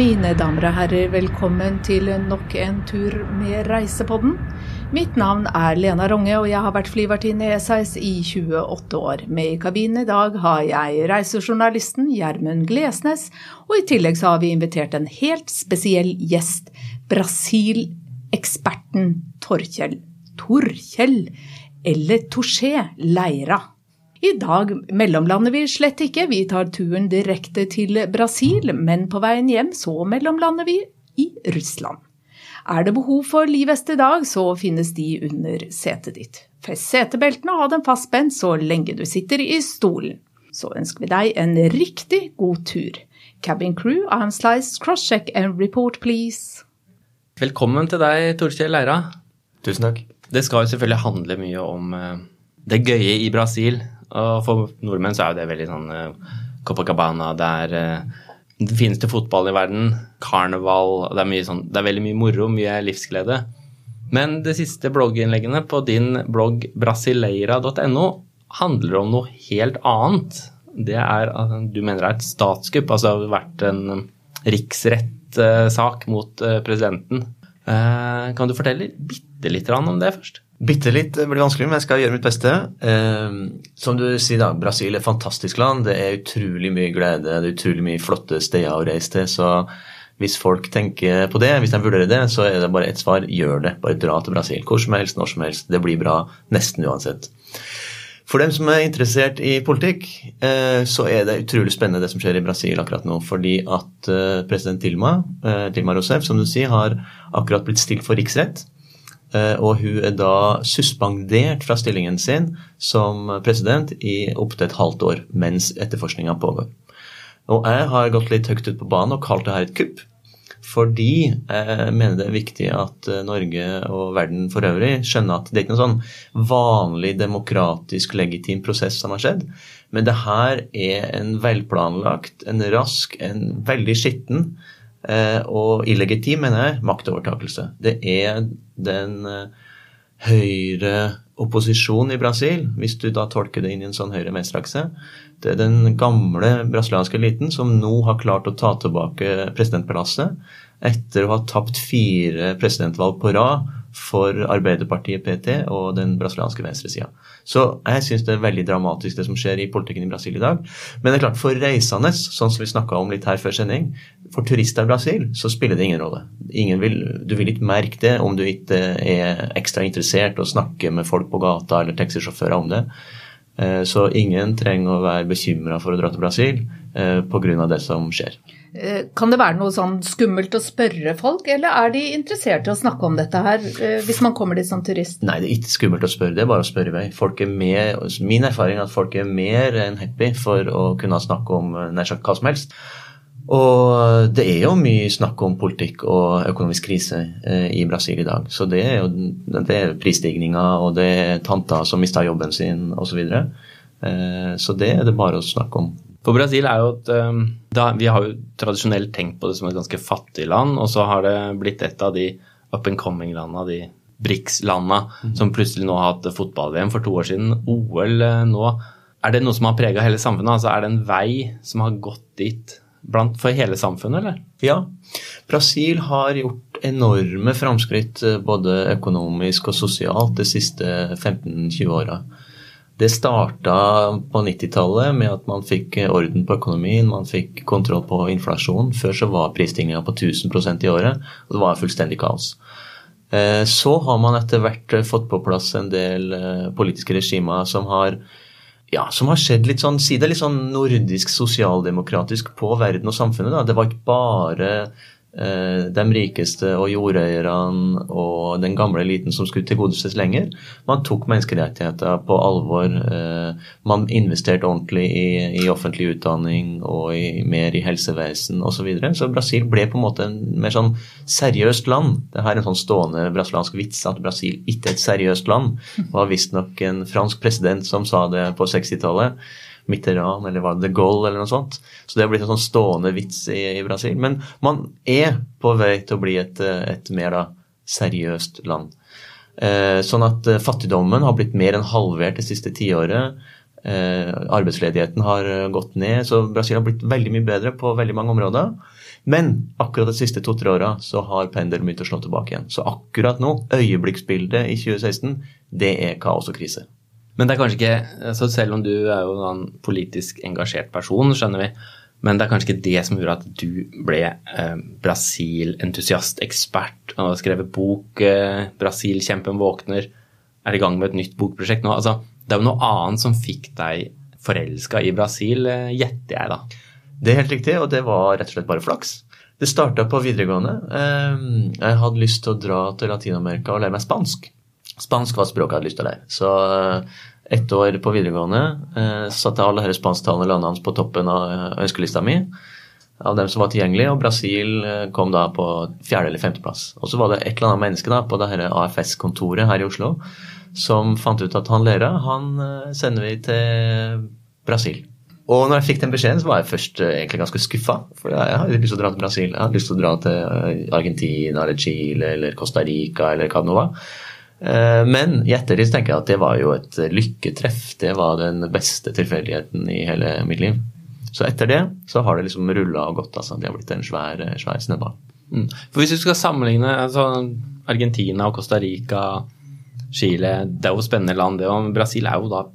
Mine damer og herrer, velkommen til nok en tur med Reisepodden. Mitt navn er Lena Ronge, og jeg har vært flyvertinne i SAS i 28 år. Med i kabinen i dag har jeg reisejournalisten Gjermund Glesnes, og i tillegg så har vi invitert en helt spesiell gjest. Brasil-eksperten Torkjell Torkjell, eller Touché Leira. I dag mellomlander vi slett ikke, vi tar turen direkte til Brasil, men på veien hjem så mellomlander vi i Russland. Er det behov for livvest i dag, så finnes de under setet ditt. Fest setebeltene og ha dem fastspent så lenge du sitter i stolen. Så ønsker vi deg en riktig god tur. Cabin crew, I'm sliced, crosscheck and report please. Velkommen til deg, Torkjell Leira. Tusen takk. Det skal jo selvfølgelig handle mye om eh, det gøye i Brasil. Og for nordmenn så er jo det veldig sånn uh, Copacabana, det er uh, den fineste fotballen i verden, karneval det er, sånn, det er veldig mye moro, mye livsglede. Men de siste blogginnleggene på din blogg brasileira.no handler om noe helt annet. Det er at du mener det er et statskupp, altså det har vært en riksrettssak mot presidenten. Kan du fortelle bitte litt om det først? Bitte litt blir vanskelig, men jeg skal gjøre mitt beste. Eh, som du sier, da, Brasil er et fantastisk land. Det er utrolig mye glede, det er utrolig mye flotte steder å reise til. Så hvis folk tenker på det, hvis de vurderer det, så er det bare ett svar. Gjør det. Bare dra til Brasil. Hvor som helst, når som helst. Det blir bra nesten uansett. For dem som er interessert i politikk, eh, så er det utrolig spennende det som skjer i Brasil akkurat nå. Fordi at eh, president Dilma, eh, Dilma Rousseff, som du sier, har akkurat blitt stilt for riksrett. Og hun er da suspendert fra stillingen sin som president i opptil et halvt år mens etterforskninga pågår. Og jeg har gått litt høyt ut på banen og kalt det her et kupp. Fordi jeg mener det er viktig at eh, Norge og verden for øvrig skjønner at det er ikke noen sånn vanlig demokratisk legitim prosess som har skjedd. Men det her er en velplanlagt, en rask, en veldig skitten Eh, og illegitim, mener jeg, maktovertakelse. Det er den eh, høyre opposisjonen i Brasil, hvis du da tolker det inn i en sånn høyre-venstreakse. Det er den gamle brasilianske eliten som nå har klart å ta tilbake presidentpalasset etter å ha tapt fire presidentvalg på rad for Arbeiderpartiet PT og den brasilianske venstresida. Så jeg syns det er veldig dramatisk det som skjer i politikken i Brasil i dag. Men det er klart, for reisende, sånn som vi snakka om litt her før sending, for turister i Brasil så spiller det ingen rolle. Ingen vil, du vil ikke merke det om du ikke er ekstra interessert og snakker med folk på gata eller taxisjåfører om det. Eh, så ingen trenger å være bekymra for å dra til Brasil eh, pga. det som skjer. Eh, kan det være noe sånn skummelt å spørre folk, eller er de interessert i å snakke om dette her, eh, hvis man kommer dit som turist? Nei, det er ikke skummelt å spørre, det er bare å spørre i vei. Folk er mer, min erfaring er at folk er mer enn happy for å kunne snakke om eh, nær sagt hva som helst. Og det er jo mye snakk om politikk og økonomisk krise i Brasil i dag. Så det er jo det er prisstigninger, og det er tanter som mista jobben sin osv. Så, videre. så det er det bare å snakke om. For Brasil er jo et um, da, Vi har jo tradisjonelt tenkt på det som et ganske fattig land, og så har det blitt et av de up and coming-landa, de BRICS-landa, mm. som plutselig nå har hatt fotball-VM for to år siden. OL eh, nå. Er det noe som har prega hele samfunnet? Altså Er det en vei som har gått dit blant, for hele samfunnet, eller? Ja. Brasil har gjort enorme framskritt eh, både økonomisk og sosialt de siste 15-20 åra. Det starta på 90-tallet med at man fikk orden på økonomien, man fikk kontroll på inflasjonen. Før så var prisstigninga på 1000% i året, og det var fullstendig kaos. Eh, så har man etter hvert fått på plass en del eh, politiske regimer som har ja, som har skjedd litt sånn, si det litt sånn nordisk sosialdemokratisk på verden og samfunnet. Da. Det var ikke bare de rikeste og jordeierne og den gamle eliten som skulle tilgodeses lenger. Man tok menneskerettigheter på alvor. Eh, man investerte ordentlig i, i offentlig utdanning og i, mer i helsevesen osv. Så, videre. så Brasil ble på en måte en mer sånn seriøst land. Det her er en sånn stående brasiliansk vits at Brasil ikke er et seriøst land. Det var visstnok en fransk president som sa det på 60-tallet. Mitterrand eller var det de Gaulle eller noe sånt. Så det har blitt en sånn stående vits i, i, Brasil. Men man er på vei til å bli et, et mer da, seriøst land. Eh, sånn at eh, fattigdommen har blitt mer enn halvert det siste tiåret. Eh, arbeidsledigheten har gått ned, så Brasil har blitt veldig mye bedre på veldig mange områder. Men akkurat de siste to-tre åra så har pendelen begynt å slå tilbake igjen. Så akkurat nå, øyeblikksbildet i 2016, det er kaos og krise. Men det er kanskje ikke Så Selv om du er jo en politisk engasjert person, skjønner vi, men det er kanskje ikke det som gjorde at du ble eh, Brasil-entusiast, ekspert, og har skrevet bok eh, 'Brasil-kjempen våkner', er i gang med et nytt bokprosjekt nå. Altså, det er jo noe annet som fikk deg forelska i Brasil, eh, gjetter jeg da. Det er helt riktig, og det var rett og slett bare flaks. Det starta på videregående. Eh, jeg hadde lyst til å dra til Latin-Amerika og lære meg spansk. Spansk var språket jeg hadde lyst til å lære. Så eh, ett år på videregående satte alle disse spansktalende landene hans på toppen av ønskelista mi. Av dem som var tilgjengelige, og Brasil kom da på fjerde- eller femteplass. Og så var det et eller annet menneske da på det AFS-kontoret her i Oslo som fant ut at han Lera han sender vi til Brasil. Og når jeg fikk den beskjeden, så var jeg først eh, egentlig ganske skuffa. For jeg hadde lyst til å dra til Brasil. Jeg hadde lyst til å dra til eh, Argentina eller Chile eller Costa Rica eller hva det nå var. Eh, men i ettertid tenker jeg at det var jo et lykketreff. Det var den beste tilfeldigheten i hele mitt liv. Så etter det så har det liksom rulla og gått. altså. Det har blitt en svær, svær snøball. Mm. For Hvis du skal sammenligne altså Argentina og Costa Rica, Chile Det er jo spennende land, det. òg. Brasil er jo da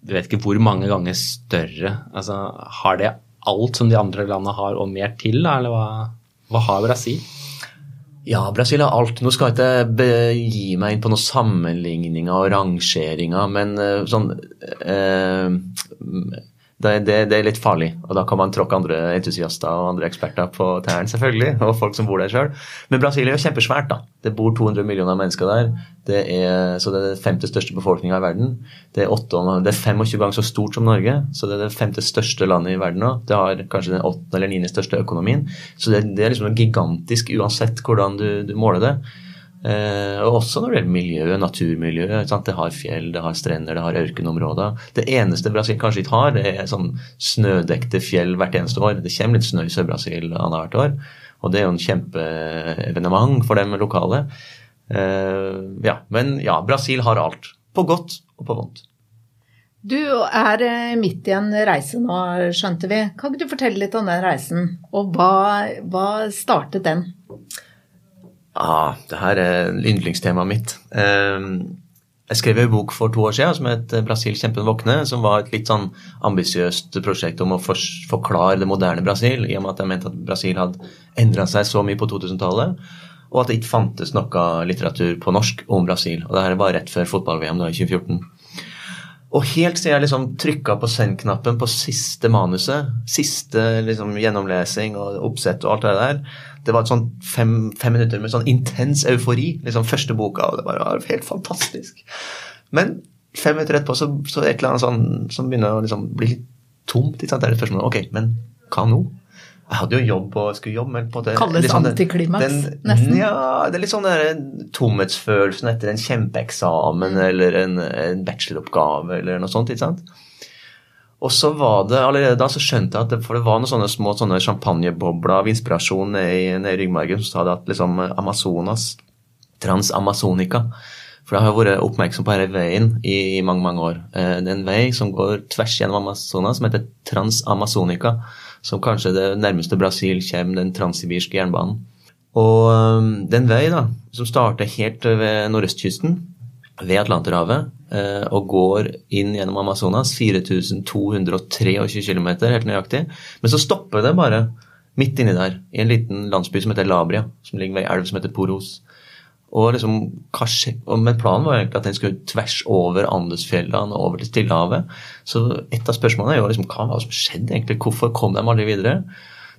jeg vet ikke hvor mange ganger større. Altså, har det alt som de andre landene har, og mer til, da? Eller hva, hva har Brasil? Ja, Brasil har alt. Nå skal jeg ikke gi meg inn på noen sammenligninger og rangeringer, men uh, sånn uh, det, det, det, er litt farlig, og da kan man tråkke andre entusiaster og andre eksperter på tærne, selvfølgelig, og folk som bor der sjøl. Men Brasil er jo kjempesvært, da. Det bor 200 millioner mennesker der. Det er, så det er den femte største befolkninga i verden. Det er, 8, det er 25 ganger så stort som Norge, så det er det femte største landet i verden nå. Det har kanskje den åttende eller niende største økonomien. Så det, det er liksom gigantisk uansett hvordan du, du måler det. Eh, og også når det gjelder miljø, naturmiljø. Det har fjell, det har strender, det har ørkenområder. Det eneste Brasil kanskje ikke har, det er sånn snødekte fjell hvert eneste år. Det kommer litt snø i Sør-Brasil annethvert år, og det er jo en kjempeevenement for dem lokale. Eh, ja, men ja, Brasil har alt. På godt og på vondt. Du er eh, midt i en reise nå, skjønte vi. Kan ikke du fortelle litt om den reisen, og hva, hva startet den? Ah, det her er yndlingstemaet mitt. Ehm, jeg skrev en bok for to år siden som het 'Brasil kjempen våkne', som var et litt sånn ambisiøst prosjekt om å forklare det moderne Brasil, i og med at jeg mente at Brasil hadde endra seg så mye på 2000-tallet, og at det ikke fantes noe litteratur på norsk om Brasil. Og det her var rett før fotball-VM i 2014. Og helt siden jeg liksom trykka på send-knappen på siste manuset, siste liksom gjennomlesing og oppsett og alt det der, det var sånn fem, fem, minutter med sånn intens eufori. liksom Første boka, og det var helt fantastisk. Men fem minutter etterpå så, så et eller annet sånn som begynner å liksom bli litt tomt. Ikke sant? Det er et spørsmål ok, men hva nå? Jeg hadde jo jobb og skulle jobbe, men på det Kalles liksom antiklimaks, nesten? Ja, det er litt sånn den tomhetsfølelsen etter en kjempeeksamen eller en, en bacheloroppgave eller noe sånt. ikke sant? Og så var det, Allerede da så skjønte jeg at det, for det var noen sånne små sånne champagnebobler av inspirasjon nede i, ned i ryggmargen som sa det at liksom Amazonas, Transamazonica For jeg har vært oppmerksom på denne veien i, i, mange mange år. Eh, det er en vei som går tvers gjennom Amazonas, som heter Transamazonica. Som kanskje det nærmeste Brasil kommer den transsibirske jernbanen. Og um, det er en vei da, som starter helt ved nordøstkysten, ved Atlanterhavet eh, og går inn gjennom Amazonas, 4223 km helt nøyaktig. Men så stopper det bare midt inni der, i en liten landsby som heter Labria, som ligger ved ei elv som heter Poros. Og liksom, men planen var egentlig at den skulle tvers over Andesfjellene og over til Stillehavet. Så et av spørsmålene er jo liksom, hva som skjedde egentlig? Hvorfor kom de aldri videre?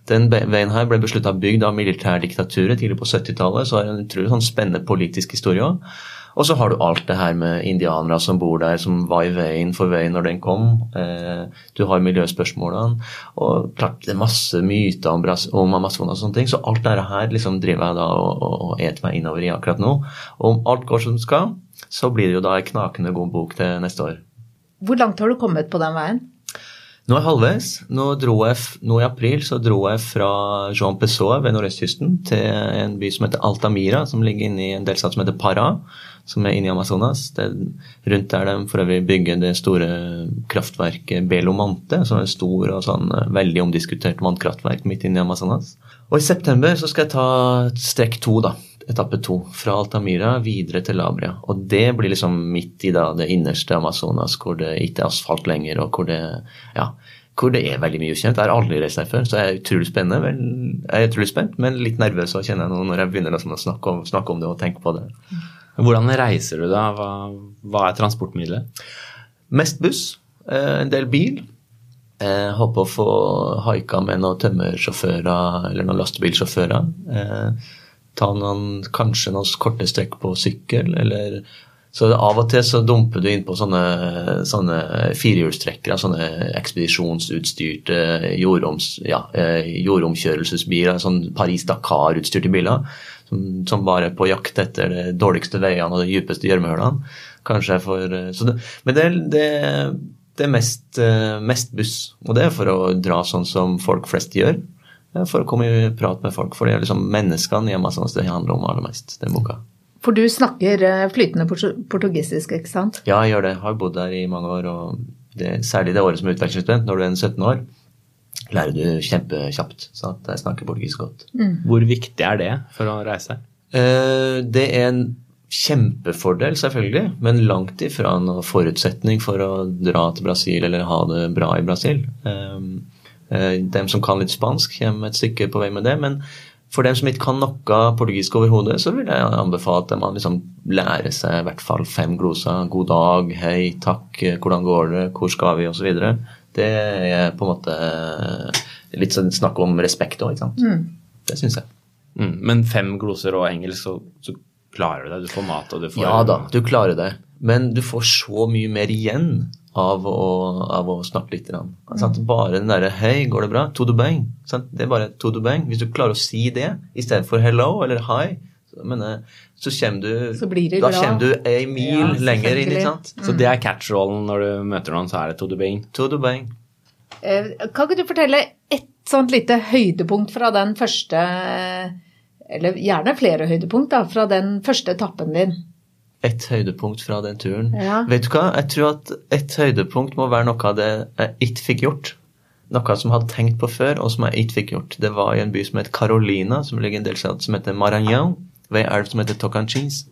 Den veien her ble beslutta bygd av militærdiktaturet tidlig på 70-tallet, så er det en utrolig sånn spennende politisk historie òg. Og så har du alt det her med indianere som bor der, som var i veien for veien når den kom. Eh, du har miljøspørsmålene. Og klart det er masse myter om, om Amazonas og sånne ting. Så alt dette her liksom driver jeg da og, og, et meg innover i akkurat nå. Og om alt går som det skal, så blir det jo da en knakende god bok til neste år. Hvor langt har du kommet på den veien? Nå er jeg halvveis. Nå, jeg, nå I april så dro jeg fra Jean Pessoa ved nordøstkysten til en by som heter Altamira, som ligger inne i en delstat som heter Pará som er inne i Amazonas. Det er rundt der de for øvrig bygger det store kraftverket Belomante, som er et stor og sånn eh, veldig omdiskutert vannkraftverk midt inne i Amazonas. Og i september så skal jeg ta strekk to, da. Etappe to. Fra Altamira videre til Labria. Og det blir liksom midt i da det innerste Amazonas, hvor det ikke er asfalt lenger, og hvor det ja, hvor det er veldig mye ukjent. Jeg har aldri reist der før, så jeg er utrolig spennende. Jeg er utrolig spent, men litt nervøs kjenner jeg nå når jeg begynner liksom å snakke om, snakke om, det og tenke på det. Hvordan reiser du da? Hva, hva er transportmiddelet? Mest buss, eh, en del bil. Jeg håper å få haika med noen tømmersjåfører eller noen lastebilsjåfører. Eh, ta noen, kanskje noen korte strekk på sykkel, eller så av og til så dumper du inn på sånne, sånne firehjulstrekkere, sånne ekspedisjonsutstyrte jordoms, ja, eh, jordomkjørelsesbiler, sånn Paris-Dakar-utstyrte biler, som, som, bare er på jakt etter de dårligste veiene og de dypeste gjørmehullene. Kanskje for eh, det, Men det, det, det er mest, eh, mest, buss, og det er for å dra sånn som folk flest gjør. For å komme i prat med folk. For det er liksom menneskene i Amazonas det handler om aller mest, den boka. For du snakker eh, flytende portugisisk, ikke sant? Ja, jeg gjør det. Jeg har bodd der i mange år. og det, Særlig det året som utvekslingsstudent, når du er 17 år, lærer du kjempekjapt. Så jeg snakker portugisisk godt. Mm. Hvor viktig er det for å reise? Uh, det er en kjempefordel, selvfølgelig, men langt ifra en forutsetning for å dra til Brasil eller ha det bra i Brasil. Eh, dem som kan litt spansk, kommer et stykke på vei med det. men for dem som ikke kan noe portugisisk overhodet, så vil jeg anbefale at man liksom lærer seg i hvert fall fem gloser. God dag, hei, takk, hvordan går det, hvor skal vi, osv. Det er på en måte litt sånn snakk om respekt òg, ikke sant. Mm. Det syns jeg. Mm, men fem gloser og engelsk, så, så, klarer du deg? Du får mat og du får Ja da, du klarer det. Men du får så mye mer igjen av å, av å snakke litt. Mm. Bare den derre 'hei, går det bra?' To do bang. Sant? Det er bare to do bang. Hvis du klarer å si det i stedet for 'hello' eller 'hi', så, så kommer du så blir Da kommer du ei mil ja, lenger inn. ikke sant? Mm. Så det er catch-rollen når du møter noen, så er det to do bang? To do bang. Eh, kan ikke du fortelle et sånt lite høydepunkt fra den første Eller gjerne flere høydepunkt da, fra den første etappen din? et høydepunkt fra den turen. Ja. Vet du hva? Jeg tror at et høydepunkt må være noe av det jeg ikke fikk gjort. Noe som jeg hadde tenkt på før, og som jeg ikke fikk gjort. Det var i en by som heter Carolina, som ligger i en delstat som heter Maranhão, ved en elv som heter Tocantins.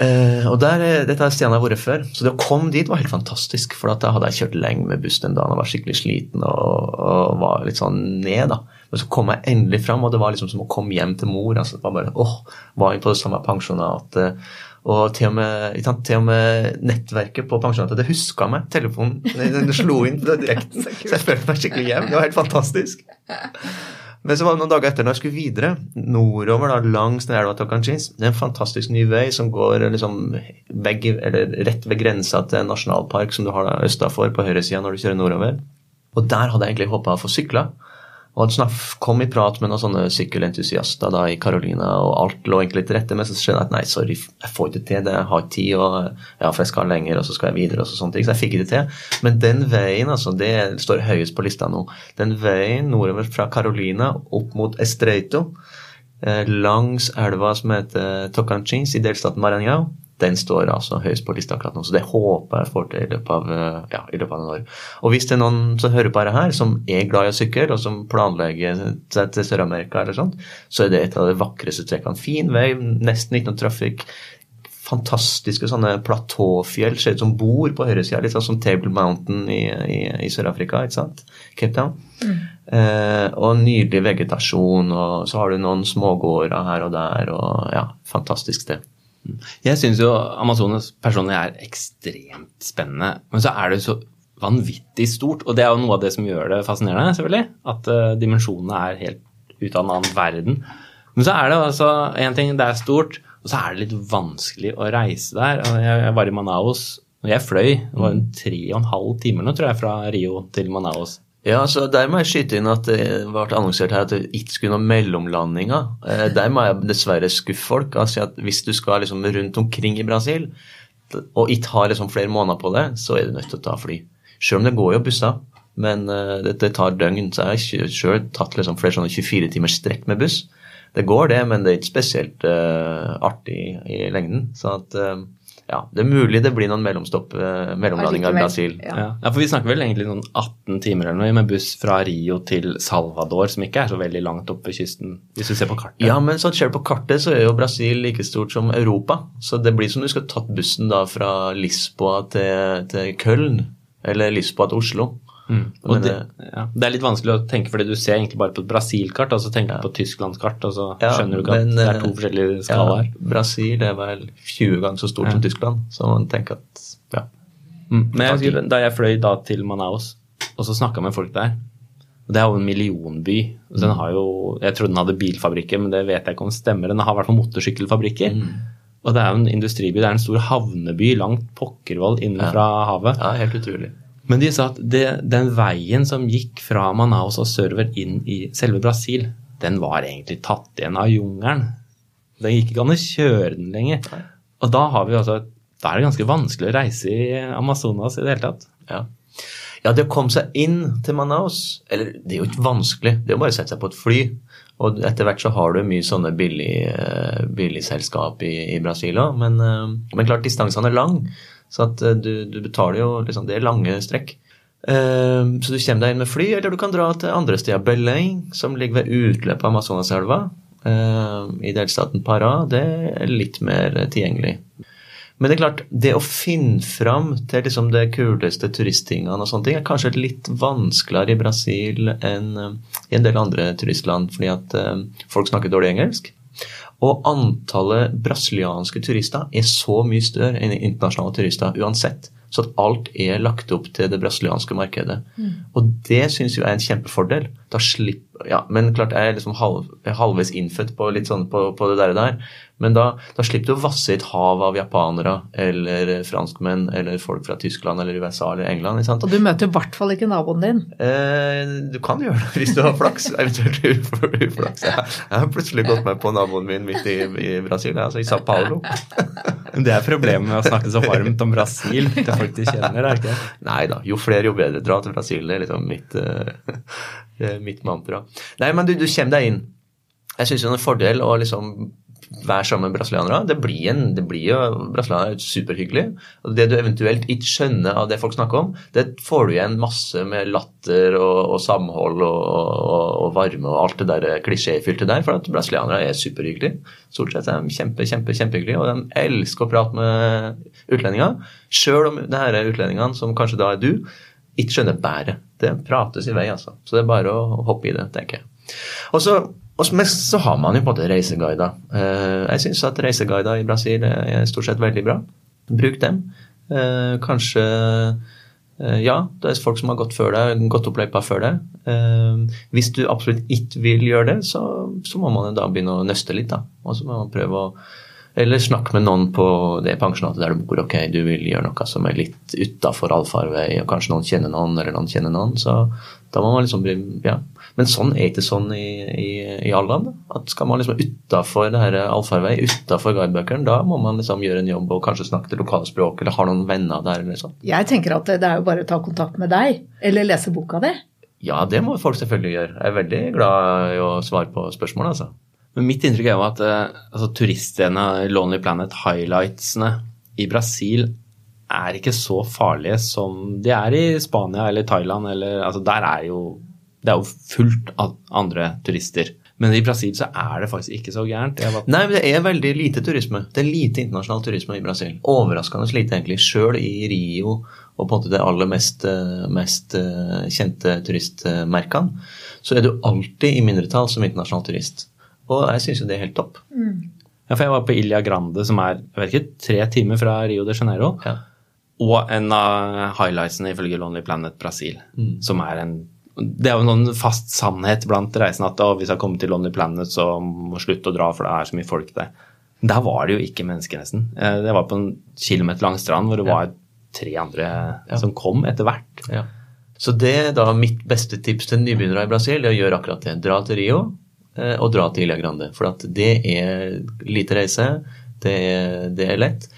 Uh, og der, Dette er stedene jeg har vært før, så det å komme dit var helt fantastisk. For da hadde jeg kjørt lenge med buss den dagen og var skikkelig sliten og, og var litt sånn ned. da. Men så kom jeg endelig fram, og det var liksom som å komme hjem til mor. altså det var bare, åh, Var inne på det samme pensjonatet. Og til og med, til og med nettverket på pensjonatet det huska meg. Telefonen den slo inn på direkten. Så jeg følte meg skikkelig hjem. Det var helt fantastisk. Men så var det noen dager etter når jeg skulle videre, nordover da, langs den elva Tokanchins. Det er en fantastisk ny vei som går liksom vegg, rett ved grensa til en nasjonalpark som du har østafor på høyresida når du kjører nordover. Og der hadde jeg egentlig håpa å få sykla. Og han snart kom i prat med noen sånne sykkelentusiaster da i Carolina, og alt lå egentlig til rette, men så skjønner jeg at nei, sorry, jeg får ikke til det, jeg har ikke tid, og ja, for jeg skal lenger, og så skal jeg videre, og så sånne ting. Så jeg fikk ikke til. Men den veien, altså, det står høyest på lista nå. Den veien nordover fra Carolina opp mot Estreito, eh, langs elva som heter Tocantins i delstaten Maranhão, den står altså høyest på lista akkurat nå. Så det håper jeg får til i løpet av, eh, ja, i løpet av noen år. Og hvis det er noen som hører på dette her, som er glad i å sykle, og som planlegger seg til Sør-Amerika, eller sånt, så er det et av de vakreste trekkene. Fin vei, nesten ikke noe trafikk. Fantastiske sånne platåfjell, ser ut som bord på høyresida, litt sånn som Table Mountain i, i, i Sør-Afrika, ikke sant? Cape Town. Mm. Eh, og nydelig vegetasjon, og så har du noen smågårder her og der, og ja, fantastisk sted. Jeg syns jo Amazonas personlig er ekstremt spennende. Men så er det så vanvittig stort, og det er jo noe av det som gjør det fascinerende, selvfølgelig. At uh, dimensjonene er helt ute av en annen verden. Men så er det altså én ting, det er stort, og så er det litt vanskelig å reise der. Jeg, jeg var i Manaus, og jeg fløy. Det var en tre og en halv time nå, tror jeg, fra Rio til Manaus. Ja, så Der må jeg skyte inn at det ble annonsert her at det ikke skulle noen mellomlandinger. Eh, der må jeg dessverre skuffe folk. altså at Hvis du skal liksom rundt omkring i Brasil og ikke har liksom flere måneder på det, så er du nødt til å ta fly. Selv om det går jo busser, men det, det, tar døgn. Så jeg har sjøl tatt liksom flere sånne 24 timers strekk med buss. det går, det, men det er ikke spesielt uh, artig i lengden. Så at uh, ja, det er mulig det blir noen mellomstopp, uh, mellomlandinger i Brasil. Ja. Ja. ja. for vi snakker vel egentlig noen 18 timer eller noe med buss fra Rio til Salvador, som ikke er så veldig langt oppe ved kysten, hvis du ser på kartet. Ja, men sånn ser du på kartet, så er jo Brasil like stort som Europa. Så det blir som du skal tatt bussen da fra Lisboa til, til Köln, eller Lisboa til Oslo. Mm. Det, ja, det, er litt vanskelig å tenke, fordi du ser egentlig bare på et Brasil-kart, og så tenker du ja. på Tysklandskart, og så ja, skjønner du ikke men, at det er to forskjellige skalaer. Brasil er vel 20 ganger så stort som Tyskland, så man tenker at ja. Mm. Men jeg husker, da jeg fløy da til Manaus, og så snakka med folk der og Det er jo en millionby. og Den mm. har jo, jeg trodde den hadde bilfabrikker, men det vet jeg ikke om det stemmer. Den har i hvert fall motorsykkelfabrikker. Mm. Og det er jo en industriby. Det er en stor havneby langt pokkervoll inne fra havet. Ja, helt utrolig. Men de sa at det, den veien som gikk fra Manaus og server inn i selve Brasil, den var egentlig tatt igjen av jungelen. Det gikk ikke an å kjøre den lenger. Og da har vi altså da er det ganske vanskelig å reise i Amazonas i det hele tatt. Ja. ja, det å komme seg inn til Manaus Eller det er jo ikke vanskelig, det er jo bare å sette seg på et fly. Og etter hvert så har du mye sånne billigselskap billig i, i Brasil òg, men, eh, men klart distansene er lang. Så at eh, du, du betaler jo liksom, Det er lange strekk. Um, så du kommer deg inn med fly, eller du kan dra til andre steder. Belém, som ligger ved utløpet av Amazonaselva um, i delstaten Pará, det er litt mer tilgjengelig. Men det er klart, det å finne fram til liksom det kuleste turisttingene og sånne ting, er kanskje litt vanskeligere i Brasil enn i en del andre turistland, fordi at um, folk snakker dårlig engelsk. Og antallet brasilianske turister er så mye større enn internasjonale turister uansett. Så at alt er lagt opp til det brasilianske markedet. Mm. Og det syns jeg er en kjempefordel. Da slipper, ja, Men klart jeg er liksom halv, halvveis innfødt på, litt sånn på, på det der, der. Men da, da, slipper du å vasse i et hav av japanere eller franskmenn eller folk fra Tyskland eller USA eller England. Og du møter i hvert fall ikke naboen din? Eh, du kan gjøre det hvis du har flaks. Eventuelt uflaks. Jeg, har plutselig gått med på naboen min midt i, i Brasil, altså i Sao Paulo. det er problemet med å snakke så varmt om Brasil til folk du kjenner, er det ikke? Nei da, jo flere jo bedre. Dra til Brasil, det er liksom mitt, uh, mitt mantra. Nei, men du, du kommer deg inn. Jeg syns det er en fordel å liksom være sammen med brasilianere. Det blir, en, det blir jo Brasilianere er superhyggelig. Og det du eventuelt ikke skjønner av det folk snakker om, det får du igjen masse med latter og, og samhold og, og, og, varme og alt det der klisjéfylte der. For at brasilianere er superhyggelige. Stort sett er de kjempe, kjempe, kjempehyggelige, og de elsker å prate med utlendinger. Sjøl om det her er utlendingene, som kanskje da er du, ikke skjønner bæret. Det prates i vei, altså. Så det er bare å hoppe i det, tenker jeg. Og så og så har man jo på en måte reiseguider. Eh, jeg syns at reiseguider i Brasil er stort sett veldig bra. Bruk dem. Eh, kanskje eh, Ja, det er folk som har gått før deg, gått opp løypa før deg. Hvis du absolutt ikke vil gjøre det, så, så må man da begynne å nøste litt, da. Og så må man prøve å eller snakk med noen på det pensjonatet der du bor. Ok, du vil gjøre noe som er litt utafor allfarvei, og kanskje noen kjenner noen, eller noen kjenner noen. Så da må man liksom bli Ja. Men sånn er ikke sånn i, i, i alle land. At skal man liksom utafor allfarvei, utafor guidebøkene, da må man liksom gjøre en jobb og kanskje snakke til lokalspråk eller ha noen venner der eller sånn. Jeg tenker at det er jo bare å ta kontakt med deg, eller lese boka di. Ja, det må folk selvfølgelig gjøre. Jeg er veldig glad i å svare på spørsmål, altså. Men mitt inntrykk er jo at uh, altså, turiststedene, Lonely Planet, highlightsene i Brasil er ikke så farlige som de er i Spania eller Thailand. Eller, altså, der er jo, det er jo fullt av andre turister. Men i Brasil så er det faktisk ikke så gærent. Nei, men det er veldig lite turisme. Det er lite internasjonal turisme i Brasil. Overraskende lite, egentlig. Sjøl i Rio og på en måte det aller mest, eh, mest eh, kjente turistmerkene, så er du alltid i mindretall som internasjonal turist. Og jeg syns jo det er helt topp. Mm. Ja, for jeg var på Ilja Grande, som er jeg vet ikke, tre timer fra Rio de Janeiro. Ja. Og en av highlightsene ifølge Lonely Planet Brasil, mm. som er en det er jo en fast sannhet blant reisende at hvis jeg kommer til Lonely Planet, så må jeg slutte å dra, for det er så mye folk der. Der var det jo ikke mennesker, nesten. Eh, det var på en kilometer lang strand hvor det var tre andre ja. som kom etter hvert. Ja. Så det er da mitt beste tips til nybegynnere i Brasil, det er å gjøre akkurat det. Dra til Rio, å dra til Ilja Grande. For det er lite reise, det er, det er lett.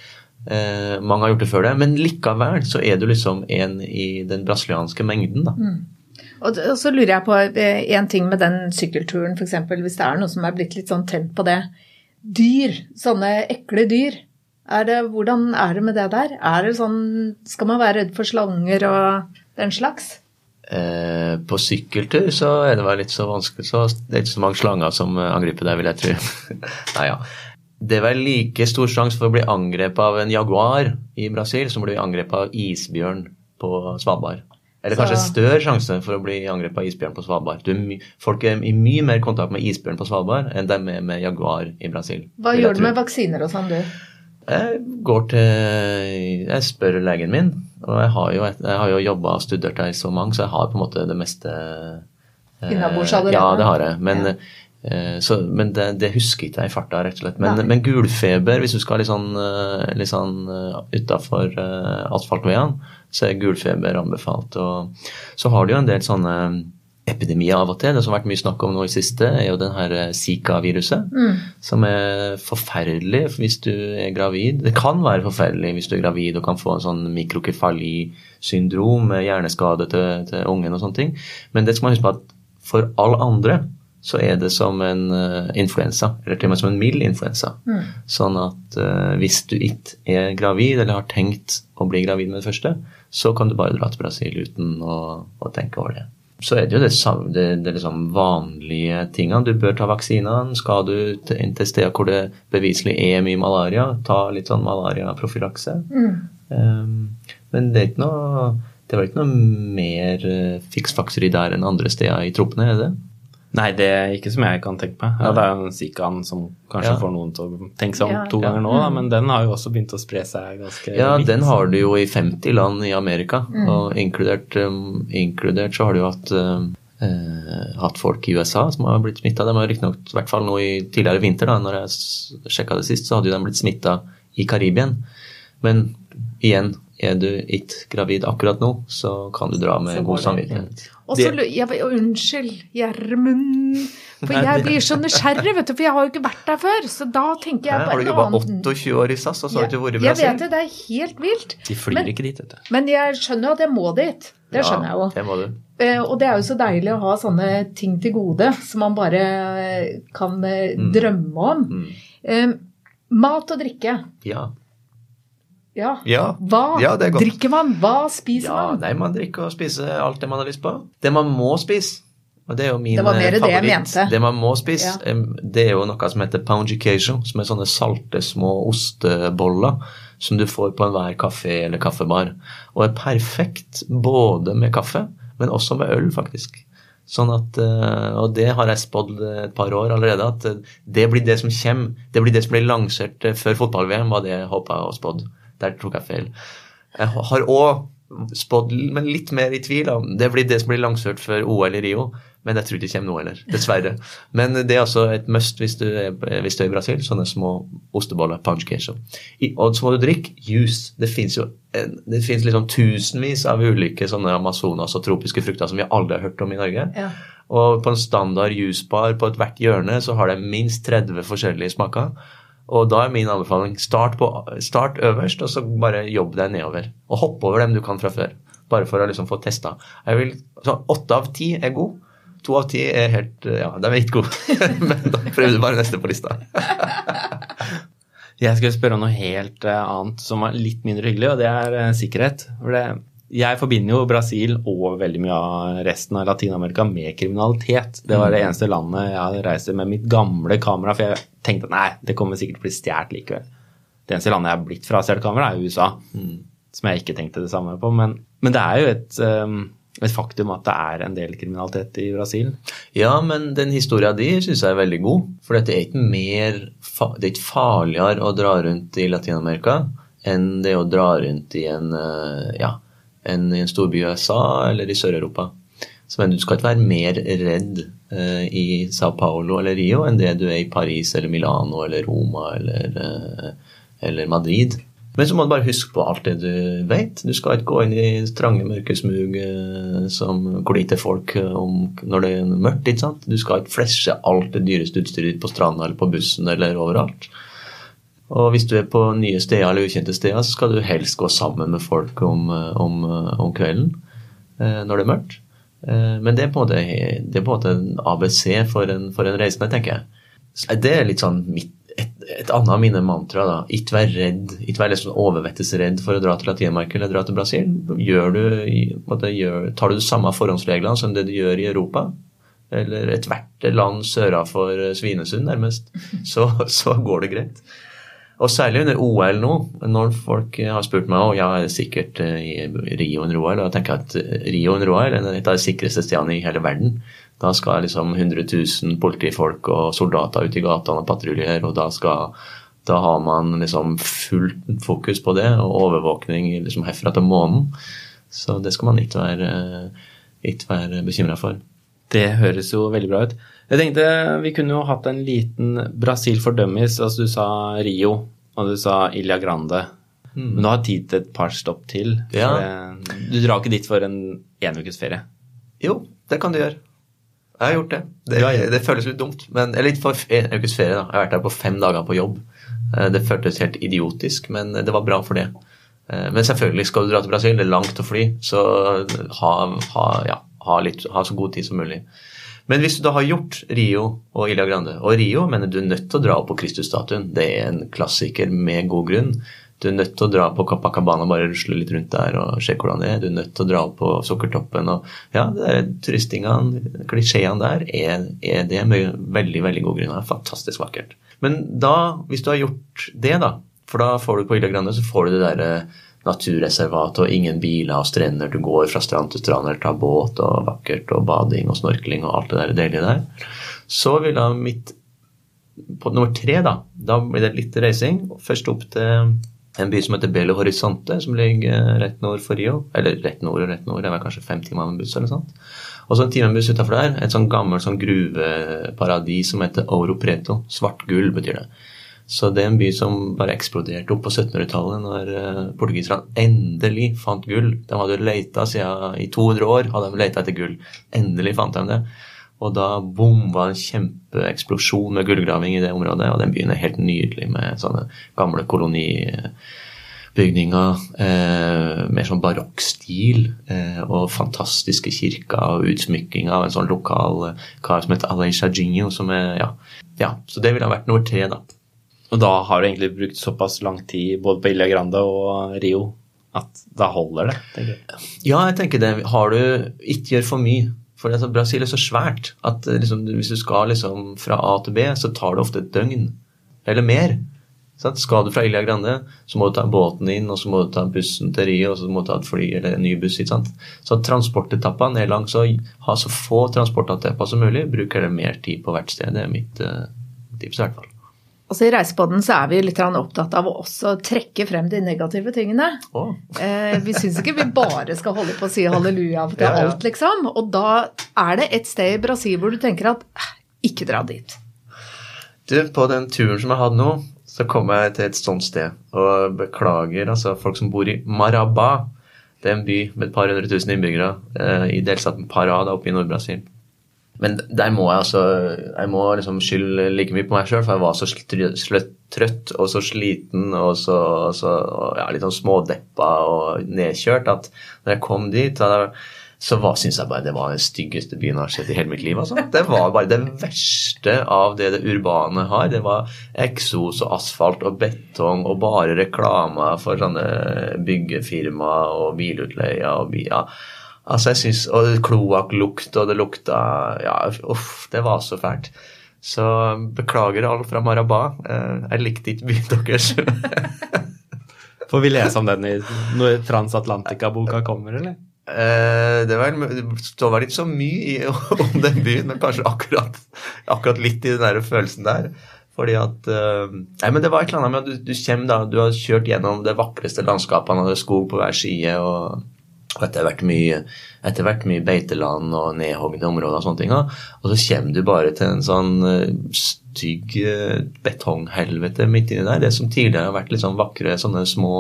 Eh, mange har gjort det før det, men likevel så er du liksom en i den brasilianske mengden, da. Mm. Og og så lurer jeg på eh, en ting med den sykkelturen, f.eks. Hvis det er noe som er blitt litt sånn tent på det. Dyr, sånne ekle dyr. Er det, hvordan er det med det der? Er det sånn, Skal man være redd for slanger og den slags? Eh, på sykkeltur så er det vel litt så vanskelig, så det er ikke så mange slanger som eh, angriper deg, vil jeg tro. Nei, ja. Det er vel like stor sjanse for å bli angrepet av en jaguar i Brasil som å bli angrepet av isbjørn på Svalbard. Eller kanskje Så- større sjanse for å bli angrepet av isbjørn på Svalbard. Du er folk er i mye mer kontakt med isbjørn på Svalbard enn de er med jaguar i Brasil. Hva gjør du med vaksiner og sånn, du? Jeg går til Jeg spør legen min, og jeg har jo, jeg har jo jobba og studert her så mange, så jeg har på en måte det meste eh, Innabords allerede? Ja, det har jeg. Men, Ja. eh, så, men det, det husker ikke jeg i farta, rett og slett. Men, men gulfeber, hvis du skal litt sånn, eh, litt sånn utafor asfaltveiene, så er gulfeber anbefalt. Og så har du jo en del sånne epidemier av og til. Det som har vært mye snakk om nå i siste, er jo den her eh, Zika-viruset. Som er forferdelig hvis du er gravid. Det kan være forferdelig hvis du er gravid og kan få en sånn mikrokefali-syndrom med hjerneskade til, til ungen og sånne ting. Men det skal man huske på at for alle andre så er det som en uh, influensa, eller til og med som en mild influensa. Sånn at uh, hvis du ikke er gravid eller har tenkt å bli gravid med det første, så kan du bare dra til Brasil uten å, å tenke over det. Så er det jo det, det, det liksom vanlige tingene. Du bør ta vaksinene. Skal du til, et sted steder hvor det beviselig er mye malaria, ta litt sånn malariaprofylakse. Um, men det er ikke noe det var ikke noe mer uh, fiksfakseri der enn andre steder i troppene, er det? Nei, det er ikke som jeg kan tenke meg. Ja, det er jo Zikaen som kanskje Ja. får noen til å tenke seg om to Ja. ganger nå, da, men den har jo også begynt å spre seg ganske Ja, litt, den har du jo i 50 land i Amerika, og inkludert, um, inkludert så har du jo hatt, um, eh, hatt folk i USA som har blitt smitta. De har riktignok, i hvert fall nå i tidligere vinter, da når jeg sjekka det sist, så hadde jo de blitt smitta i Karibien. Men igjen, er du ikke gravid akkurat nå, så kan du dra med god samvittighet. Og så ja, Unnskyld, Gjermund. For jeg blir så nysgjerrig, vet du, for jeg har jo ikke vært der før. Så da tenker jeg på Har du jobba 28 år i SAS, og så har du ikke vært i Jeg vet det, det er helt vilt. De flyr Men- ikke dit, vet du. Men jeg skjønner jo at jeg må dit. Det skjønner jeg jo. Ja, det må du. Eh, Og det er jo så deilig å ha sånne ting til gode som man bare kan eh, Mm. drømme om. Mm. Eh, Mat og drikke. Ja. Ja. Ja. Hva Ja, er drikker man? Hva spiser Ja, man? nei, man drikker og spiser alt det man har lyst på. Det man må spise, og det er jo min Det var mer favoritt det jeg mente. Det man må spise, det er jo noe som heter pound queijo, som er sånne salte små osteboller som du får på enhver kafé eller kaffebar. Og er perfekt både med kaffe, men også med øl, faktisk. Sånn at, eh, Og det har jeg spådd et par år allerede, at eh, det blir det som kommer. Det blir det som blir lansert eh, før fotball-VM, var det jeg håpa og spådd. Der tok jeg feil. Jeg har òg spådd, men litt mer i tvil. om Det blir det som blir langsørt før OL i Rio, men jeg tror det kommer nå heller. Dessverre. Men det er altså et must hvis du er, hvis du er i Brasil. Sånne små osteboller. Punch queso. I, og så må du drikke juice. Det fins jo det finnes liksom tusenvis av ulike sånne amazonas og tropiske frukter som vi aldri har hørt om i Norge. Ja. Og på en standard juicebar på ethvert hjørne så har de minst 30 forskjellige smaker. Og da er min anbefaling start, på, start øverst, og så bare jobb deg nedover. Og hopp over dem du kan fra før. Bare for å liksom få testa. Åtte av ti er god. To av ti er helt Ja, de er ikke gode. Men da prøver du bare neste på lista. Jeg skal spørre om noe helt eh, annet som er litt mindre hyggelig, og det er eh, sikkerhet. For det, jeg forbinder jo Brasil og veldig mye av resten av Latin-Amerika med kriminalitet. Det var det eneste landet jeg hadde reist med mitt gamle kamera, for jeg tenkte nei, det kommer sikkert til å bli stjålet likevel. Det eneste landet jeg har blitt frastjålet kamera, er USA, som jeg ikke tenkte det samme på. Men, men det er jo et, um, et faktum at det er en del kriminalitet i Brasil. Ja, men den historia di syns jeg er veldig god. For det er ikke mer Det er ikke farligere å dra rundt i Latin-Amerika enn det å dra rundt i en eh, ja, en, en storby i USA eller i Sør-Europa. Så men du skal ikke være mer redd i Sao Paulo eller Rio enn det du er i Paris eller Milano eller Roma eller, eh, eller Madrid. Men så må du bare huske på alt det du vet. Du skal ikke gå inn i trange, mørke smug eh, som, hvor det ikke folk eh, om, når det er mørkt. ikke sant? Du skal ikke flashe alt det dyreste utstyret på stranda eller på bussen eller overalt. Og hvis du er på nye steder eller ukjente steder, så skal du helst gå sammen med folk om, eh, om, eh, om kvelden eh, når det er mørkt. Eh, men det er på en måte, det er på en, måte en ABC for en, for en reisende, tenker jeg. Det er litt sånn mitt, et, et annet av mine mantra. da, Ikke vær redd, ikke vær liksom overvettes redd for å dra til Latin-Amerika eller dra til Brasil. Gjør du, måte, gjør, tar du de samme forhåndsreglene som det du gjør i Europa, eller ethvert land sørafor Svinesund, nærmest, så, så går det greit. Og særlig under OL nå, når folk har spurt meg og jeg er sikkert eh, i Rio under OL, og jeg tenker at eh, Rio under OL er et av de sikreste stedene i hele verden. Da skal liksom 100 000 politifolk og soldater ut i gatene og patruljere, og da, skal, da har man liksom fullt fokus på det, og overvåkning liksom herfra til månen. Så det skal man ikke være, ikke være bekymra for. Det høres jo veldig bra ut. Jeg tenkte vi kunne jo hatt en liten Brasil for dummies. Altså du sa Rio, og du sa Ilja Grande. Mm. Men du har tid til et par stopp til. Ja. Du drar ikke dit for en enukesferie? Jo, det kan du gjøre. Jeg har gjort det. Det, det føles litt dumt. Men, eller for en ukes ferie, da. Jeg har vært der på fem dager på jobb. Eh, det føltes helt idiotisk, men det var bra for det. Eh, men selvfølgelig, skal du dra til Brasil, det er langt å fly, så ha, ha, ja, ha, litt, ha så god tid som mulig. Men hvis du da har gjort Rio og Ilja Grande Og Rio mener du er nødt til å dra opp på Kristusstatuen. Det er en klassiker med god grunn. Du er nødt til å dra på Capacabana bare rusle litt rundt der og se hvordan det er. Du er nødt til å dra opp på Sukkertoppen og Ja, det der turistingene, klisjeene der, er, er, det med veldig, veldig god grunn. Det er fantastisk vakkert. Men da, hvis du har gjort det, da, for da får du på Ilja Grande så får du det derre naturreservat og ingen biler og strender. Du går fra strand til strand eller tar båt og vakkert og bading og snorkling og alt det der deilige der. Så vil da mitt På nummer tre, da, da blir det litt reising. Først opp til en by som heter Belo Horizonte, som ligger rett nord for Rio. Eller rett nord og rett nord, det er kanskje fem timer med buss eller sånt. Og så en time med buss utafor der, et sånn gammelt sånn gruveparadis som heter Oro Preto. Svart gull betyr det. Så det er en by som bare eksploderte opp på 1700-tallet, når uh, portugiserne endelig fant gull. De hadde leita siden i 200 år hadde de leita etter gull. Endelig fant de det. Og da bomba en kjempeeksplosjon med gullgraving i det området, og den byen er helt nydelig med sånne gamle kolonibygninger eh, mer sånn barokkstil eh, og fantastiske kirker og utsmykking av en sånn lokal eh, kar som heter Alain Shajinho, som er ja, ja, så det ville ha vært nummer tre, da. Og da har du egentlig brukt såpass lang tid både på Ilja Grande og Rio at da holder det? tenker jeg. Ja, jeg tenker det. Har du Ikke gjør for mye. For altså, Brasil er så svært at eh, liksom, hvis du skal liksom, fra A til B, så tar det ofte et døgn. Eller mer. Sant? Skal du fra Ilja Grande, så må du ta båten inn, og så må du ta bussen til Rio, og så må du ta et fly eller en ny buss. Ikke sant? Så transportetappene er langt. Så ha så få transportetapper som mulig. Bruk heller mer tid på hvert sted. Det er mitt uh, tips i hvert fall. Altså I Reisepodden så er vi litt opptatt av å også trekke frem de negative tingene. Oh. eh, vi syns ikke vi bare skal holde på å si halleluja til ja, ja. alt, liksom. Og da er det et sted i Brasil hvor du tenker at ikke dra dit. Du, på den turen som jeg hadde nå, så kom jeg til et sånt sted. Og beklager altså folk som bor i Marabá. Det er en by med et par hundre tusen innbyggere eh, i delstaten Pará oppe i Nord-Brasil. Men der må jeg altså Jeg må liksom skylde like mye på meg sjøl, for jeg var så trøtt og så sliten og så, så og ja, litt sånn smådeppa og nedkjørt at når jeg kom dit da, så syns jeg bare det var den styggeste byen jeg har sett i hele mitt liv. Altså. Det var bare det verste av det det urbane har. Det var eksos og asfalt og betong og bare reklame for sånne byggefirmaer og bilutleier og biler. Altså, jeg synes, Og kloakklukt, og det lukta Ja, uff, det var så fælt. Så beklager alt fra Marabá. Eh, jeg likte ikke byen deres. Får vi lese om den i når Transatlantica-boka kommer, eller? Eh, det, var, det står vel ikke så mye om den byen, men kanskje akkurat, akkurat litt i den der følelsen der. Fordi at eh, Nei, men det var et eller annet med at du, du kommer da, du har kjørt gjennom det vakreste landskapene, og det er skog på hver side, og og etter hvert mye, etter hvert mye beiteland og nedhogde områder og sånne ting. Og så kommer du bare til en sånn eh, stygg eh, betonghelvete midt inni der. Det som tidligere har vært litt sånn vakre sånne små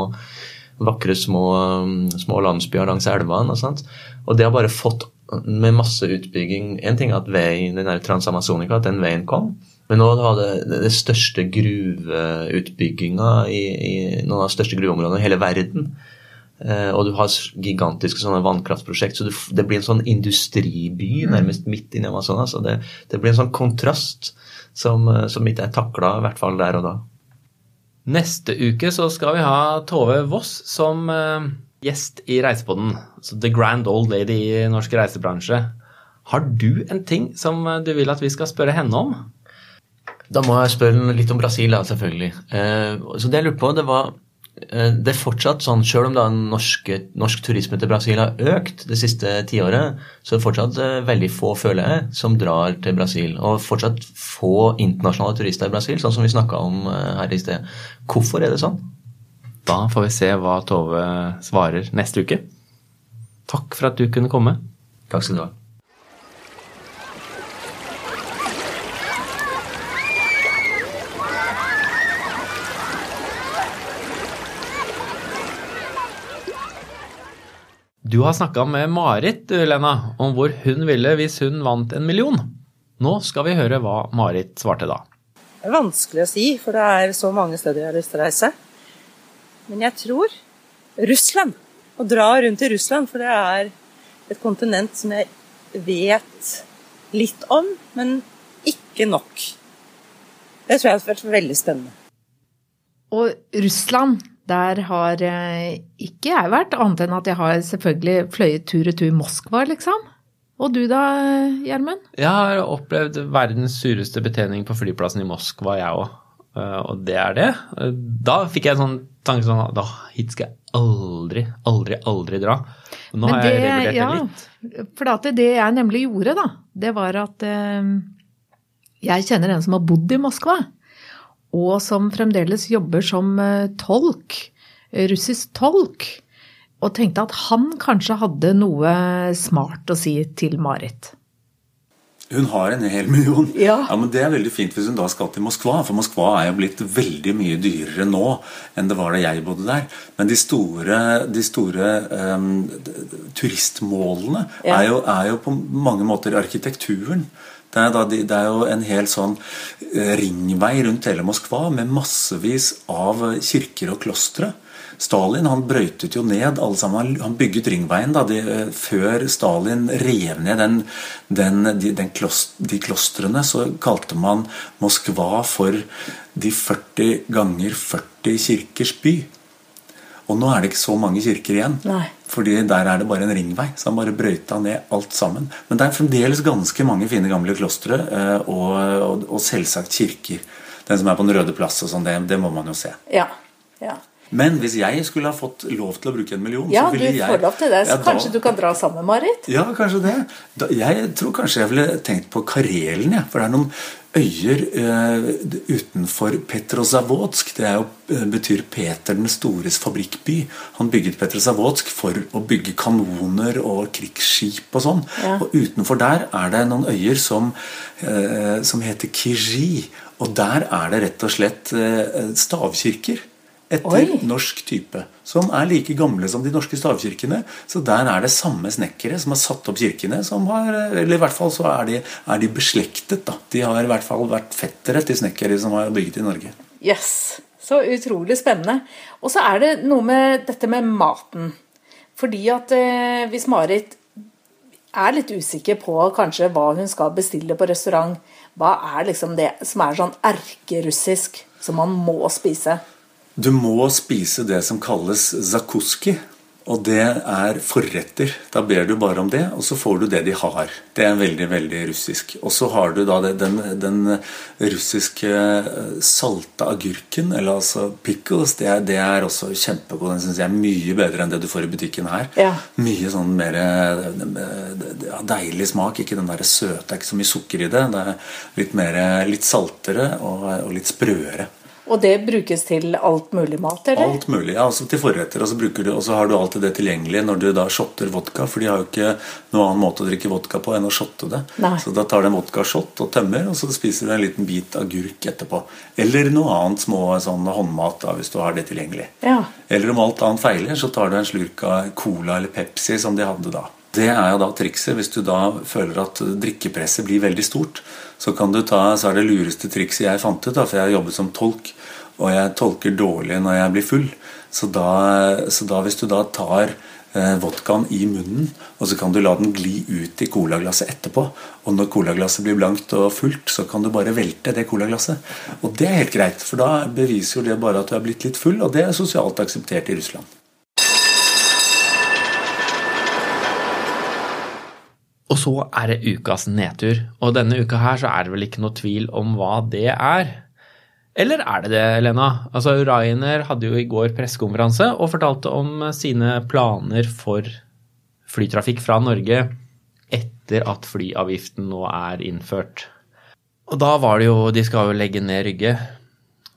vakre små, mm, små landsbyer langs elvene. Og, og det har bare fått med masse utbygging En ting er at veien, den Transamazonica, at den veien kom. Men nå var det det største gruveutbygginga i, i noen av de største gruveområdene i hele verden. Eh, og du har gigantiske sånne vannkraftprosjekt, så det blir en sånn industriby nærmest midt inni Amazonas. Så det, det blir en sånn kontrast som, eh, som ikke er takla, i hvert fall der og da. Neste uke så skal vi ha Tove Voss som eh, gjest i Reisepodden. Så The Grand Old Lady i norsk reisebransje. Har du en ting som du vil at vi skal spørre henne om? Da må jeg spørre litt om Brasil, selvfølgelig. Eh, så det jeg lurte på, det var Det er fortsatt sånn, selv om da norske, norsk turisme til Brasil har økt det siste tiåret, så er det fortsatt eh, veldig få, føler jeg, som drar til Brasil. Og fortsatt få internasjonale turister i Brasil, sånn som vi snakka om eh, her i sted. Hvorfor er det sånn? Da får vi se hva Tove svarer neste uke. Takk for at du kunne komme. Takk skal du ha. Du har snakka med Marit Lena, om hvor hun ville hvis hun vant en million. Nå skal vi høre hva Marit svarte da. Det er vanskelig å si, for det er så mange steder jeg har lyst til å reise. Men jeg tror Russland. Å dra rundt i Russland, for det er et kontinent som jeg vet litt om, men ikke nok. Det tror jeg hadde vært veldig spennende. Og Russland, der har eh, ikke jeg vært, annet enn at jeg har selvfølgelig fløyet tur-retur Moskva, liksom. Og du da, Gjermund? Jeg har opplevd verdens sureste betjening på flyplassen i Moskva, jeg òg. Og det er det. Eh, Da fikk jeg en sånn tanke sånn da, Hit skal jeg aldri, aldri, aldri dra. Nå Men har jeg det- revurdert ja, det litt. For at det jeg nemlig gjorde, da, det var at eh, jeg kjenner en som har bodd i Moskva, og som fremdeles jobber som eh, tolk, eh, russisk tolk, og tenkte at han kanskje hadde noe smart å si til Marit. Hun har en hel million. Ja. men Det er veldig fint hvis hun da skal til Moskva. For Moskva er jo blitt veldig mye dyrere nå enn det var da jeg bodde der. Men de store, de store d- turistmålene Ja. er, jo, er jo på mange måter arkitekturen. Det er, da det er jo en hel sånn eh, ringvei rundt hele Moskva med massevis av kirker og klostre. Stalin han brøytet jo ned alle sammen. Han bygget ringveien da, de, eh, før Stalin rev ned den, den, de, den klost, de klostrene. Så kalte man Moskva for de 40 ganger 40 kirkers by. Og nå er det ikke så mange kirker igjen. Nei. Fordi der er det bare en ringvei. Så han bare brøyta ned alt sammen. Men det er fremdeles ganske mange fine gamle klostre, eh, og, og, og selvsagt kirker. Den som er på Den røde plass og sånn, det, det må man jo se. Ja. ja. Men hvis jeg skulle ha fått lov til å bruke en million, Ja, så du ville jeg får lov til det, så Ja, da- kanskje du kan dra sammen, Marit? Ja, kanskje det. Da, jeg tror kanskje jeg ville tenkt på Karelen, jeg. For det er noen øyer eh, utenfor Petrozavodsk. Det er jo, eh, betyr Peter den stores fabrikkby. Han bygget Petrozavodsk for å bygge kanoner og krigsskip og sånn. Ja. Og utenfor der er det noen øyer som, eh, som heter Kiji. Og der er det rett og slett stavkirker. Etter Oi. norsk type. Som er like gamle som de norske stavkirkene. Så der er det samme snekkere som har satt opp kirkene. Som har, eller i hvert fall så er de, er de beslektet. da. De har i hvert fall vært fettere til snekkere som har bygget i Norge. Yes. Så utrolig spennende. Og så er det noe med dette med maten. Fordi at eh, hvis Marit er litt usikker på kanskje hva hun skal bestille på restaurant, hva er liksom det som er sånn erkerussisk som man må spise? Du må spise det som kalles zakuski. Og det er forretter. Da ber du bare om det, og så får du det de har. Det er veldig, veldig russisk. Og så har du da det- den, den russiske eh, salte agurken, eller altså pickles. Det er, det er også kjempegod. Den syns jeg er mye bedre enn det du får i butikken her. Ja. Mye sånn mer eh, deilig smak. Ikke den der søte. Det er ikke så mye sukker i det. Det er litt, mer, litt saltere og, og litt sprøere. Og det brukes til alt mulig mat, eller? Alt mulig. ja, altså til forretter. Og så, du, og så har du alltid det tilgjengelig når du da shotter vodka. For de har jo ikke noen annen måte å drikke vodka på enn å shotte det. Nei. Så da tar du en vodkashot og tømmer, og så spiser du en liten bit agurk etterpå. Eller noe annet små sånn håndmat da, hvis du har det tilgjengelig. Ja. Eller om alt annet feiler, så tar du en slurk av cola eller Pepsi som de hadde da. Det er jo da trikset. Hvis du da føler at drikkepresset blir veldig stort, så kan du ta, så er det lureste trikset jeg fant ut, da, for jeg har jobbet som tolk, og jeg tolker dårlig når jeg blir full. Så da, så da hvis du da tar eh, vodkaen i munnen, og så kan du la den gli ut i colaglasset etterpå. Og når colaglasset blir blankt og fullt, så kan du bare velte det colaglasset. Og det er helt greit, for da beviser jo det bare at du er blitt litt full, og det er sosialt akseptert i Russland. Og så er det ukas nedtur. Og denne uka her så er det vel ikke noe tvil om hva det er. Eller er det det, Lena? Altså, Ryanair hadde jo i går pressekonferanse og fortalte om sine planer for flytrafikk fra Norge etter at flyavgiften nå er innført. Og da var det jo De skal jo legge ned Rygge.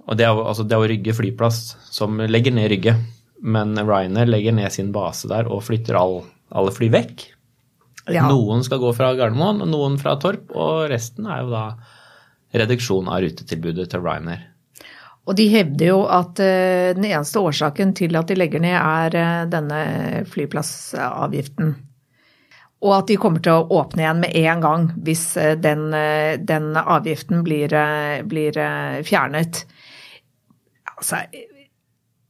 Og det er jo, altså, Rygge flyplass som legger ned Rygge. Men Ryanair legger ned sin base der og flytter all, alle fly vekk. Ja. Noen skal gå fra Gardermoen, noen fra Torp, og resten er jo da reduksjon av rutetilbudet til Ryanair. Og de hevder jo at eh, den eneste årsaken til at de legger ned, er eh, denne flyplassavgiften. Og at de kommer til å åpne igjen med en gang hvis eh, den, den avgiften blir, blir fjernet. Altså,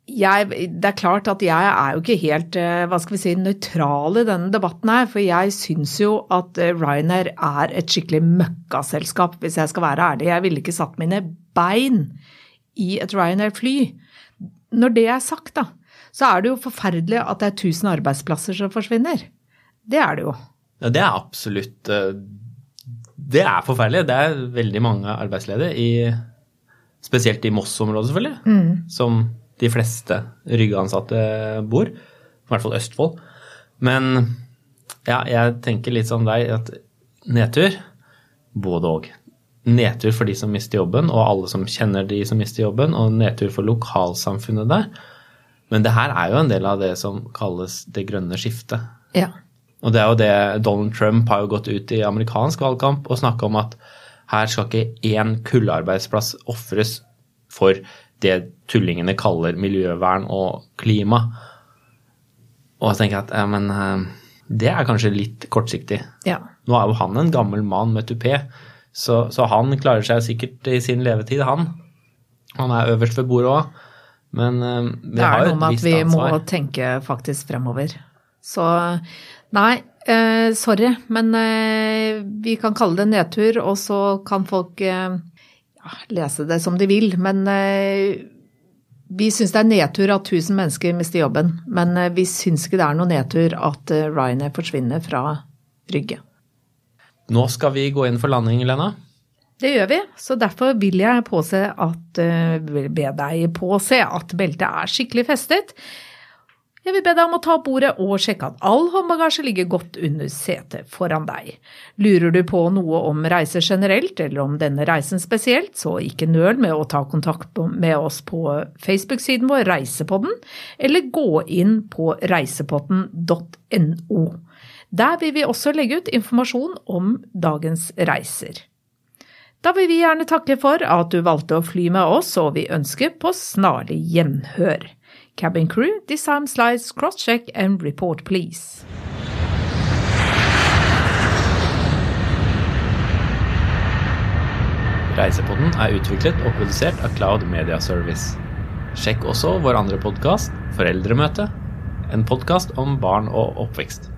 jeg, det er klart at jeg er jo ikke helt eh, hva skal vi si, nøytral i denne debatten her, for jeg syns jo at eh, Ryanair er et skikkelig møkkaselskap, hvis jeg skal være ærlig. Jeg ville ikke satt mine bein i et Ryanair-fly. Når det er sagt, da, så er det jo forferdelig at det er 1000 arbeidsplasser som forsvinner. Det er det jo. Ja, det er absolutt eh, Det er forferdelig. Det er veldig mange arbeidsledige, i, spesielt i Moss-området, selvfølgelig, som de fleste Rygge-ansatte bor. I hvert fall Østfold. Men ja, jeg tenker litt som deg at nedtur både og. Nedtur for de som mister jobben, og alle som kjenner de som mister jobben, og nedtur for lokalsamfunnet der. Men det her er jo en del av det som kalles det grønne skiftet. Ja. Og det er jo det Donald Trump har jo gått ut i amerikansk valgkamp og snakka om at her skal ikke én kullarbeidsplass ofres for det tullingene kaller miljøvern og klima. Og jeg tenker at ja, men eh, det er kanskje litt kortsiktig. ja. Nå er jo han en gammel mann med tupé, så, så han klarer seg sikkert i sin levetid, han. Han er øverst ved bordet òg. Men vi har et visst ansvar. Det er noe med at vi vi må tenke faktisk fremover. Så nei, eh, sorry, men eh, vi kan kalle det nedtur, og så kan folk eh, lese det som de vil. Men eh, vi syns det er nedtur at 1000 mennesker mister jobben. Men eh, vi syns ikke det er noe nedtur at eh, Ryanair forsvinner fra Rygge. Nå skal vi gå inn for landing, Lena. Det gjør vi, så derfor vil jeg påse at, eh, be deg påse at beltet er skikkelig festet. Jeg vil be deg om å ta opp bordet og sjekke at all håndbagasje ligger godt under setet foran deg. Lurer du på noe om reiser generelt, eller om denne reisen spesielt, så ikke nøl med å ta kontakt med oss på Facebook-siden vår Reisepodden, eller gå inn på reisepodden.no. Der vil vi også legge ut informasjon om dagens reiser. Da vil vi gjerne takke for at du valgte å fly med oss, og vi ønsker på snarlig gjenhør. Cabin crew, disarm slides, cross-check and report please. Reisepodden er utviklet og produsert av Cloud Media Service. Sjekk også vår andre podkast, Foreldremøte, en podkast om barn og oppvekst.